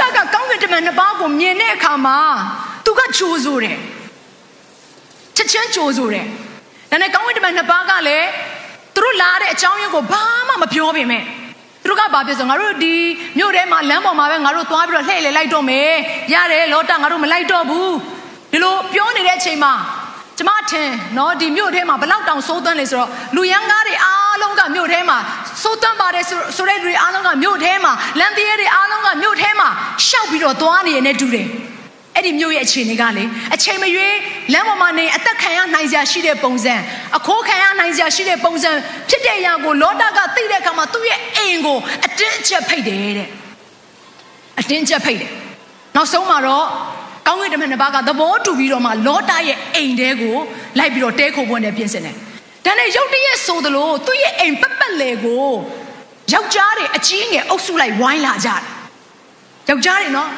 တကကောင်းကင်တမန်နှစ်ပါးကိုမြင်တဲ့အခါမှာသူကကြိုးဆိုတယ်ချက်ချင်းကြိုးဆိုတယ်ဒါနဲ့ကောင်းကင်တမန်နှစ်ပါးကလည်းသူတို့လာတဲ့အကြောင်းရင်းကိုဘာမှမပြောပေမဲ့သူတို့ကဘာပြောဆိုငါတို့ဒီမြို့ထဲမှာလမ်းပေါ်မှာပဲငါတို့သွားပြီးတော့လှည့်လေလိုက်တော့မယ်ရတယ်လောတငါတို့မလိုက်တော့ဘူးဒီလိုပြောနေတဲ့အချိန်မှာကျမထင်နော်ဒီမြို့ထဲမှာဘလောက်တောင်စိုးသွန်းလေဆိုတော့လူရန်ကားတွေအား လုံးကမြို့ထဲမှာစိုးသွန်းပါတယ်ဆိုတဲ့လူတွေအားလုံးကမြို့ထဲမှာလမ်းသေးတွေအားလုံးကမြို့ထဲမှာရှောက်ပြီးတော့သွားနေရတဲ့တူတယ်အဲ့ဒီမြို့ရဲ့အခြေအနေကလေအချိန်မရွေးလမ်းပေါ်မှာနေအသက်ခံရနိုင်စရာရှိတဲ့ပုံစံအခိုးခံရနိုင်စရာရှိတဲ့ပုံစံဖြစ်တဲ့အရာကိုလောတာကသိတဲ့အခါမှာသူ့ရဲ့အိမ်ကိုအတင်းအကျပ်ဖိတ်တယ်တဲ့အတင်းအကျပ်ဖိတ်တယ်နောက်ဆုံးမှာတော့ကောင်းကင်တမန်တစ်ပါးကသဘောတူပြီးတော့မှလောတာရဲ့အိမ်တဲကိုလိုက်ပြီးတော့တဲခုပွင့်တယ်ပြင်ဆင်တယ် ဒါနဲ့ရုတ်တရက်ဆိုသလိုသူ့ရဲ့အိမ်ပတ်ပတ်လေကိုယောက်ျားတွေအကြီးငယ်အုပ်စုလိုက်ဝိုင်းလာကြတယ်ယောက်ျားတွေနော်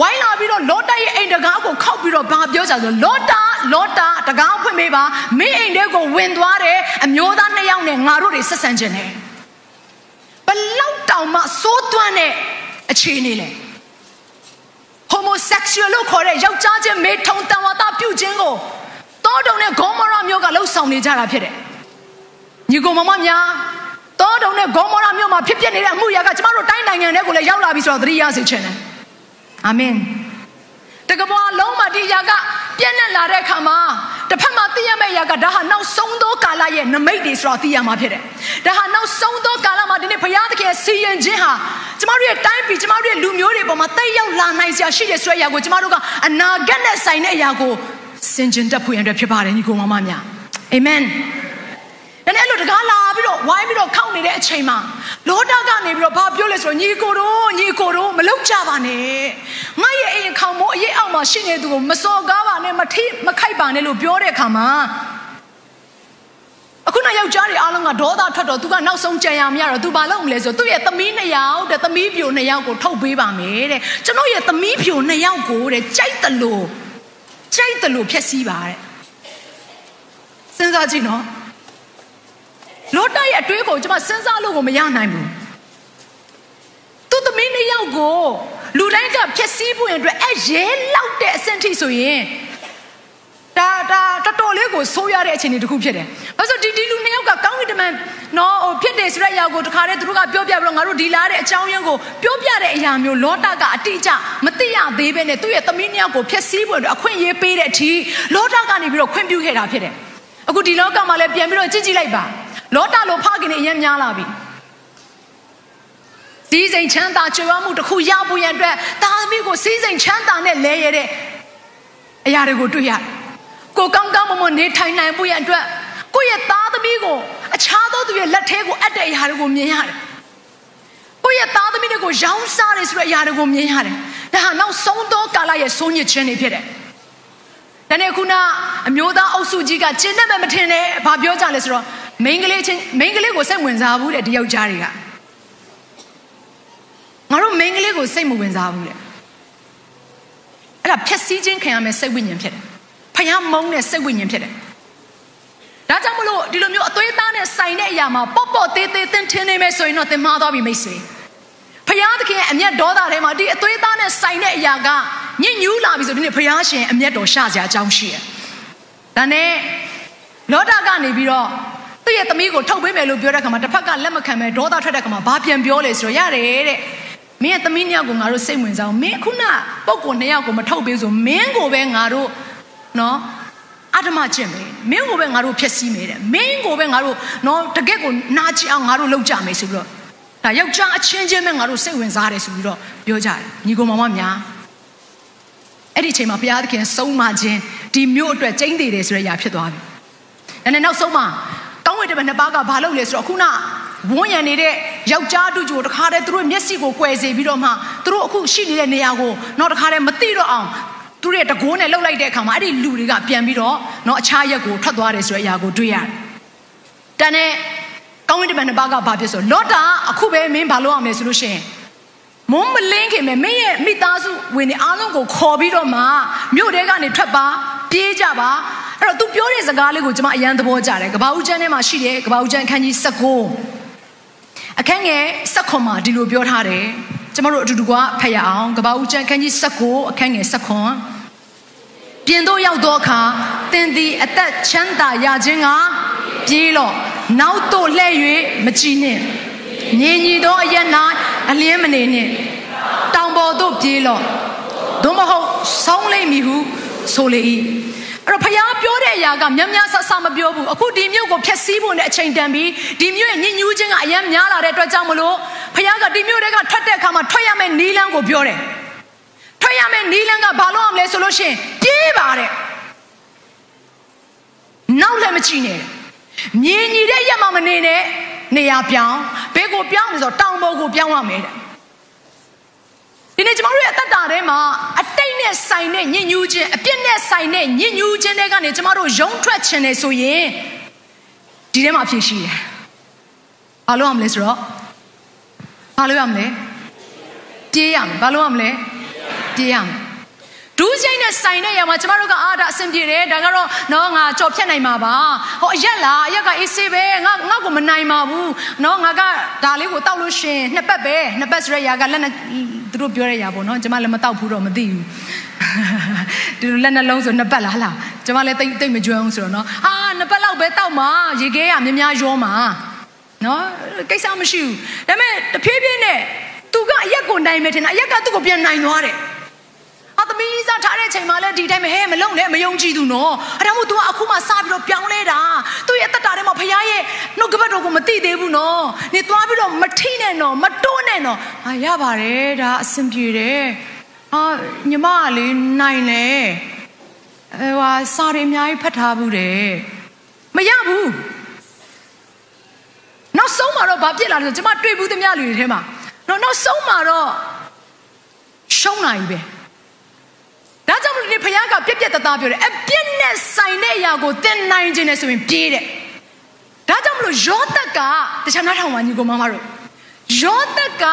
ဝိုင်းလာပြီးတော့လောတာရဲ့အိမ်တကားကိုခောက်ပြီးတော့ဘာပြောကြဆိုလောတာလောတာတကားဖွင့်ပေးပါမင်းအိမ်တဲကိုဝင်သွားတယ်အမျိုးသားနှစ်ယောက်နဲ့ငါတို့တွေဆက်ဆံခြင်းနဲ့ဘလောက်တောင်မှစိုးသွမ်းတဲ့အခြေအနေလဲ homosexual လို့ခေါ်တဲ့ယောက်ျားချင်းမေထုံတန်ဝါတာပြုခြင်းကို တောတုံနဲ့ဂေါမောရမြို့ကလှုပ်ဆောင်နေကြတာဖြစ်တယ်။ညီကောင်မမများတောတုံနဲ့ဂေါမောရမြို့မှာဖြစ်ပျက်နေတဲ့အမှုရာကကျမတို့တိုင်းနိုင်ငံတွေကိုလည်းရောက်လာပြီဆိုတော့သတိရစေချင်တယ်။အာမင်။တကဘာလုံးမှာဒီရာကပြည့်နဲ့လာတဲ့အခါမှာတစ်ဖက်မှာသိရမယ့်အရာကဒါဟာနောက်ဆုံးသောကာလရဲ့နမိတ်တွေဆိုတော့သိရမှာဖြစ်တယ်။ဒါဟာနောက်ဆုံးသောကာလမှာဒီနေ့ဘုရားသခင်စီရင်ခြင်းဟာကျမတို့ရဲ့တိုင်းပြည်ကျမတို့ရဲ့လူမျိုးတွေပေါ်မှာတိတ်ရောက်လာနိုင်စရာရှိတဲ့ဆွဲအရာကိုကျမတို့ကအနာဂတ်နဲ့ဆိုင်တဲ့အရာကို စင်ကြင်တက်ဖို့ရတဲ့ဖြစ်ပါတယ်ညီကောင်မမများအာမင်။ဒါနဲ့အဲ့လိုတကားလာပြီးတော့ဝိုင်းပြီးတော့ခောက်နေတဲ့အချိန်မှာလောတာကနေပြီးတော့ဘာပြောလဲဆိုတော့ညီကိုတို့ညီကိုတို့မလောက်ကြပါနဲ့။ငါရဲ့အိမ်ခေါင်မိုးအရေးအောက်မှာရှိနေသူကိုမစော်ကားပါနဲ့မထိမခိုက်ပါနဲ့လို့ပြောတဲ့အခါမှာအခုနောက်ယောက်ျားတွေအားလုံးကဒေါသထွက်တော့သူကနောက်ဆုံးကြံရမရတော့သူဘာလုပ်မလဲဆိုသူ့ရဲ့သမီးနှစ်ယောက်တဲ့သမီးပြိုနှစ်ယောက်ကိုထုတ်ပေးပါမယ်တဲ့ကျွန်တော်ရဲ့သမီးပြိုနှစ်ယောက်ကိုတဲ့ကြိုက်တယ်လို့ ကြိုက်တယ်လို့ဖြည့်ဆည်းပါတဲ့စဉ်းစားကြည့်နော်လောတရဲ့အတွေးကိုကျွန်မစဉ်းစားလို့ကိုမရနိုင်ဘူးသူသမီးနှစ်ယောက်ကိုလူတိုင်းကဖြည့်ဆည်းဖို့အတွက်အရဲလောက်တဲ့အဆင့်ထိဆိုရင်ဒါဒါတော်တော်လေးကိုဆိုးရတဲ့အခြေအနေတစ်ခုဖြစ်တယ်။ဘာလို့ဒီဒီလူနှစ်ယော က်ကကောင်းကင်တမန်နော်ဟိုဖြစ်တယ်ဆိုတဲ့အရာကိုတခါတည်းသူတို့ကပြောပြပြီးတော့ငါတို့ဒီလာတဲ့အကြောင်းရင်းကိုပြောပြတဲ့အရာမျိုးလောတကအတိအကျမသိရသေးဘဲနဲ့သူ့ရဲ့သမီးနှစ်ယောက်ကိုဖျက်ဆီးဖို့အတွက်အခွင့်အရေးပေးတဲ့အထိလောတကနေပြီးတော့ခွင့်ပြုခဲ့တာဖြစ်တယ်။အခုဒီလောကမှာလည်းပြန်ပြီးတော့ကြည့်ကြည့်လိုက်ပါ။လောတလိုဖခင်တွေအရင်များလာပြီ။စီးစိမ်ချမ်းသာကြွယ်ဝမှုတစ်ခုရဖို့ရန်အတွက်တာသမီးကိုစီးစိမ်ချမ်းသာနဲ့လဲရတဲ့အရာတွေကိုတွေ့ရတယ်ကိုကောင်းကောင်းမမွန်နေထိုင်နိုင်ဖို့ရန်အတွက်ကိုယ့်ရဲ့သား သမီးကိုအခြားသောသူရဲ့လက်ထဲကိုအပ်တဲ့အရာတွေကိုမြင်ရတယ်။ကိုယ့်ရဲ့သားသမီးတွေကိုရောင်းစားတယ်ဆိုတဲ့အရာတွေကိုမြင်ရတယ်။ဒါဟာနောက်ဆုံးသောကာလရဲ့ဆုံးညစ်ခြင်းတွေဖြစ်တယ်။ဒါနဲ့ခုနအမျိုးသားအုပ်စုကြီးကကျင်းနဲ့မထင်နဲ့ဘာပြောကြလဲဆိုတော့မိန်းကလေးချင်းမိန်းကလေးကိုစိတ်ဝင်စားဘူးတဲ့ဒီယောက်ျားတွေကငါတို့မိန်းကလေးကိုစိတ်မဝင်စားဘူးတဲ့အဲ့ဒါဖြက်စီးခြင်းခံရမယ်စိတ်ဝိညာဉ်ဖြစ်တယ်ဖယားမုန်းတဲ့စိတ်ဝိညာဉ်ဖြစ်တယ်။ ဒါကြောင့်မလို့ဒီလိုမျိုးအသွေးသားနဲ့ဆိုင်တဲ့အရာမှာပေါ့ပေါ့သေးသေးသင်ထင်းနေမယ်ဆိုရင်တော့သင်မှားသွားပြီမိတ်ဆွေ။ဖယားသခင်အမျက်ဒေါသထဲမှာဒီအသွေးသားနဲ့ဆိုင်တဲ့အရာကညစ်ညူးလာပြီဆိုဒီနေ့ဖယားရှင်အမျက်တော်ရှာစရာအကြောင်းရှိတယ်။ဒါနဲ့လောတာကနေပြီးတော့သူ့ရဲ့သမီးကိုထုတ်ပေးမယ်လို့ပြောတဲ့အခါမှာတစ်ဖက်ကလက်မခံပဲဒေါသထွက်တဲ့အခါမှာဘာပြန်ပြောလဲဆိုတော့ရတယ်တဲ့။မင်းရဲ့သမီးနှစ်ယောက်ကိုငါတို့စိတ်ဝင်စားအောင်မင်းခုနပုံကိုနှစ်ယောက်ကိုမထုတ်ပေးဆိုမင်းကိုပဲငါတို့နော် အဓမ္မကျင့်မယ်မင်းကိုပဲငါတို့ဖျက်ဆီးမယ်တဲ့မင်းကိုပဲငါတို့နော်တကက်ကိုနာကျင်အောင်ငါတို့လုပ်ကြမယ်ဆိုပြီးတော့ဒါယောက်ျားအချင်းချင်းပဲငါတို့စိတ်ဝင်စားတယ်ဆိုပြီးတော့ပြောကြတယ်ညီကောင်မောင်မများအဲ့ဒီအချိန်မှာဘုရားသခင်ဆုံးမခြင်းဒီမျိုးအတွက်ကျိန်းသေးတယ်ဆိုတဲ့အရာဖြစ်သွားပြီ။ဒါနဲ့နောက်ဆုံးမှာကောင်းဝိတ္တမနှစ်ပါးကဘာလုပ်လဲဆိုတော့ခုနဝန်းရံနေတဲ့ယောက်ျားတို့ကြိုတခါတည်းသူတို့မျက်စိကိုကွယ်စေပြီးတော့မှသူတို့အခုရှိနေတဲ့နေရာကိုတော့တခါတည်းမသိတော့အောင် သူတို့ရဲ့တကိုးနဲ့လှုပ်လိုက်တဲ့အခါမှာအဲ့ဒီလူတွေကပြန်ပြီးတော့တော့အခြားရက်ကိုထွက်သွားတယ်ဆိုတဲ့အရာကိုတွေ့ရတယ်။တန်တဲ့ကောင်းဝင်တမန်နှစ်ပါးကဘာဖြစ်ဆိုလောတာအခုပဲမင်းဘာလုပ်အောင်လဲဆိုလို့ရှိရင်မုံမလင်းခင်မဲ့မင်းရဲ့မိသားစုဝင်နေအားလုံးကိုခေါ်ပြီးတော့မှမြို့ထဲကနေထွက်ပါပြေးကြပါအဲ့တော့ तू ပြောတဲ့စကားလေးကိုကျွန်မအရန်သဘောကျတယ်ကဘာဦးကျမ်းထဲမှာရှိတယ်ကဘာဦးကျမ်းအခန်းကြီး19အခန်းငယ်16မှာဒီလိုပြောထားတယ်ကျွန်တော်တို့အတူတူကဖတ်ရအောင်ကဘာဦးကျမ်းအခန်းကြီး19အခန်းငယ်19 ပြင်သို့ရောက်သောအခါသင်သည်အသက်ချမ်းသာရခြင်းကပြေးလော့နောက်သို့လှည့်၍မကြည့်နှင့်ငြိမ်ညီသောအရက်၌အလင်းမနေနှင့်တောင်ပေါ်သို့ပြေးလော့သို့မဟုတ်ဆောင်းလိမ့်မည်ဟုဆိုလေ၏အဲ့တော့ဖခင်ပြောတဲ့အရာကမြတ်မြတ်ဆဆမပြောဘူးအခုဒီမြို့ကိုဖျက်ဆီးဖို့နဲ့အချိန်တန်ပြီးဒီမြို့ရဲ့ညဉ့်ညူးခြင်းကအရင်များလာတဲ့အတွက်ကြောင့်မလို့ဖခင်ကဒီမြို့တွေကထွက်တဲ့အခါမှာထွက်ရမယ့်နီးလန်းကိုပြောတယ်ထွက်ရ မယ့်နီးလန်းကဘာလို့အောင်လဲဆိုလို့ရှိရင်ပြေးပါတဲ့နောက်လည်းမကြည့်နဲ့မြင်ညီတဲ့ရက်မှမနေနဲ့နေရာပြောင်းဘယ်ကိုပြောင်းလဲဆိုတော့တောင်ပေါ်ကိုပြောင်းရမယ်တဲ့ဒီနေ့ကျွန်တော်တို့ရဲ့အသက်တာထဲမှာအတိတ်နဲ့ဆိုင်တဲ့ညဉ့်ညူးခြင်းအပြစ်နဲ့ဆိုင်တဲ့ညဉ့်ညူးခြင်းတွေကနေကျွန်တော်တို့ယုံထွက်ခြင်းနေဆိုရင်ဒီထဲမှာအဖြစ်ရှိတယ်။ဘာလို့ရမလဲဆိုတော့ဘာလို့ရမလဲပြေးရမယ်ဘာလို့ရမလဲ ပြေးရမယ်ဒူးစိမ့်နဲ့ဆိုင်တဲ့နေရာမှာကျမတို့ကအာဒါအဆင်ပြေတယ်ဒါကတော့နော်ငါကြော်ဖြတ်နိုင်မှာပါဟောအရက်လားအရက်ကအေးဆေးပဲငါငါ့ကိုမနိုင်ပါဘူးနော်ငါကဒါလေးကိုတောက်လို့ရှင်နှစ်ပတ်ပဲနှစ်ပတ်ဆိုတဲ့ຢာကလက်နဲ့သူတို့ပြောတဲ့ຢာပေါ့နော်ကျမလည်းမတောက်ဘူးတော့မသိဘူးဒီလိုလက်နှလုံးဆိုနှစ်ပတ်လားလားကျမလည်းတိတ်တိတ်မကြွအောင်ဆိုတော့နော်ဟာနှစ်ပတ်လောက်ပဲတောက်မှာရေခဲရများများရောမှာနော်ကိစ္စမရှိဘူးဒါပေမဲ့တဖြည်းဖြည်းနဲ့သူကအရက်ကိုနိုင်မယ်ထင်တာအရက်ကသူ့ကိုပြန်နိုင်သွားတယ်အ သမီးစားထားတဲ့ချိန်မှာလည်းဒီတိုင်းပဲဟဲ့မလုံနဲ့မယုံကြည်သူနော်အဲ့ဒါမို့ तू ကအခုမှစပြီးတော့ပြောင်းလဲတာသူ့ရဲ့တက်တာထဲမှာဖခင်ရဲ့နှုတ်ကပတ်တော်ကိုမသိသေးဘူးနော်နေသွားပြီးတော့မထိနဲ့နော်မတိုးနဲ့နော်ဟာရပါတယ်ဒါအဆင်ပြေတယ်အာညီမကလေနိုင်လေအဲဟာစာတွေအများကြီးဖတ်ထားဘူးတယ်မရဘူးနောက်ဆုံးမှာတော့ဘာဖြစ်လာလဲဆိုကျမတွေ့ဘူးသမျှလူတွေထဲမှာတော့နောက်ဆုံးမှာတော့ရှုံးနိုင်ပဲ ဒါကြောင့်မလို့ဒီဖခင်ကပြက်ပြက်တသားပြောတယ်အပြစ်နဲ့ဆိုင်တဲ့အရာကိုသင်နိုင်ခြင်းနဲ့ဆိုရင်ပြေးတယ်ဒါကြောင့်မလို့ယောသက်ကတခြားနားထောင်ပါညီကိုမမတို့ယောသက်က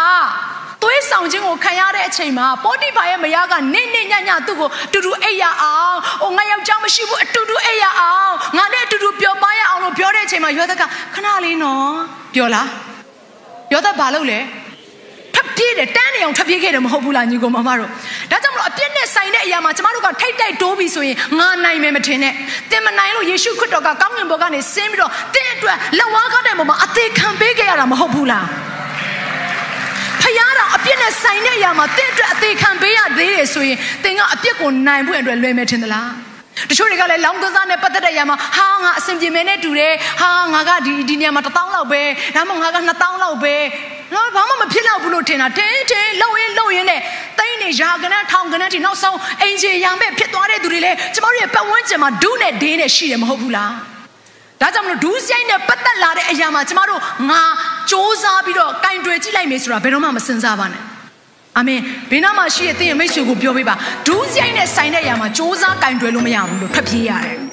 သွေးဆောင်ခြင်းကိုခံရတဲ့အချိန်မှာပေါတိဖာရဲ့မယားကနေနေညညသူ့ကိုတူတူအိပ်ရအောင်။အိုငါယောက်ျားမရှိဘူးအတူတူအိပ်ရအောင်။ငါနဲ့အတူတူပျော်ပါရအောင်လို့ပြောတဲ့အချိန်မှာယောသက်ကခဏလေးနော်ပြောလား။ယောသက်ဘာလုပ်လဲ။ထ ပ်ပြေးတယ်တန်းနေအောင်ထပ်ပြေးခဲ့တယ်မဟုတ်ဘူးလားညီကိုမမတို့ဒါကြောင့်မလို့အပြစ်နဲ့ဆိုင်တဲ့အရာမှာကျမတို့ကထိတ်တိုက်တိုးပြီဆိုရင်ငါနိုင်မယ်မထင်နဲ့တင်မနိုင်လို့ယေရှုခရစ်တော်ကကောင်းကင်ဘုံကနေဆင်းပြီးတော့တင်းအတွက်လက်ဝါးကားတဲ့ပုံမှာအသေးခံပေးခဲ့ရတာမဟုတ်ဘူးလားဖယားတော်အပြစ်နဲ့ဆိုင်တဲ့အရာမှာတင့်အတွက်အသေးခံပေးရသေးတယ်ဆိုရင်သင်ကအပြစ်ကိုနိုင်ဖို့အတွက်လွယ်မယ်ထင်သလားတချို့တွေကလည်းလောင်းကစားနဲ့ပတ်သက်တဲ့အရာမှာဟာငါအဆင်ပြေမယ်နဲ့တူတယ်ဟာငါကဒီဒီနေရာမှာ1000လောက်ပဲဒါမှမဟုတ်ငါက2000လောက်ပဲ နော်ဘာမှမဖြစ်တော့ဘူးလို့ထင်တာတင်းတင်းလှုပ်ရင်းလှုပ်ရင်းနဲ့တိန်းနေရာကနန်းထောင်ကနန်းထိနောက်ဆုံးအင်ဂျင်ရံပဲဖြစ်သွားတဲ့သူတွေလည်းကျမတို့ရဲ့ပတ်ဝန်းကျင်မှာဒုနဲ့ဒင်းနဲ့ရှိတယ်မဟုတ်ဘူးလားဒါကြောင့်မလို့ဒူးဆိုင်နဲ့ပတ်သက်လာတဲ့အရာမှာကျမတို့ငါစူးစမ်းပြီးတော့ကင်တွယ်ကြည့်လိုက်မယ်ဆိုတာဘယ်တော့မှမစင်စားပါနဲ့အာမင်ဘေးနားမှာရှိတဲ့သင်ရဲ့မိတ်ဆွေကိုပြောပေးပါဒူးဆိုင်နဲ့ဆိုင်တဲ့အရာမှာစူးစမ်းကင်တွယ်လို့မရဘူးလို့ဖတ်ပြရတယ်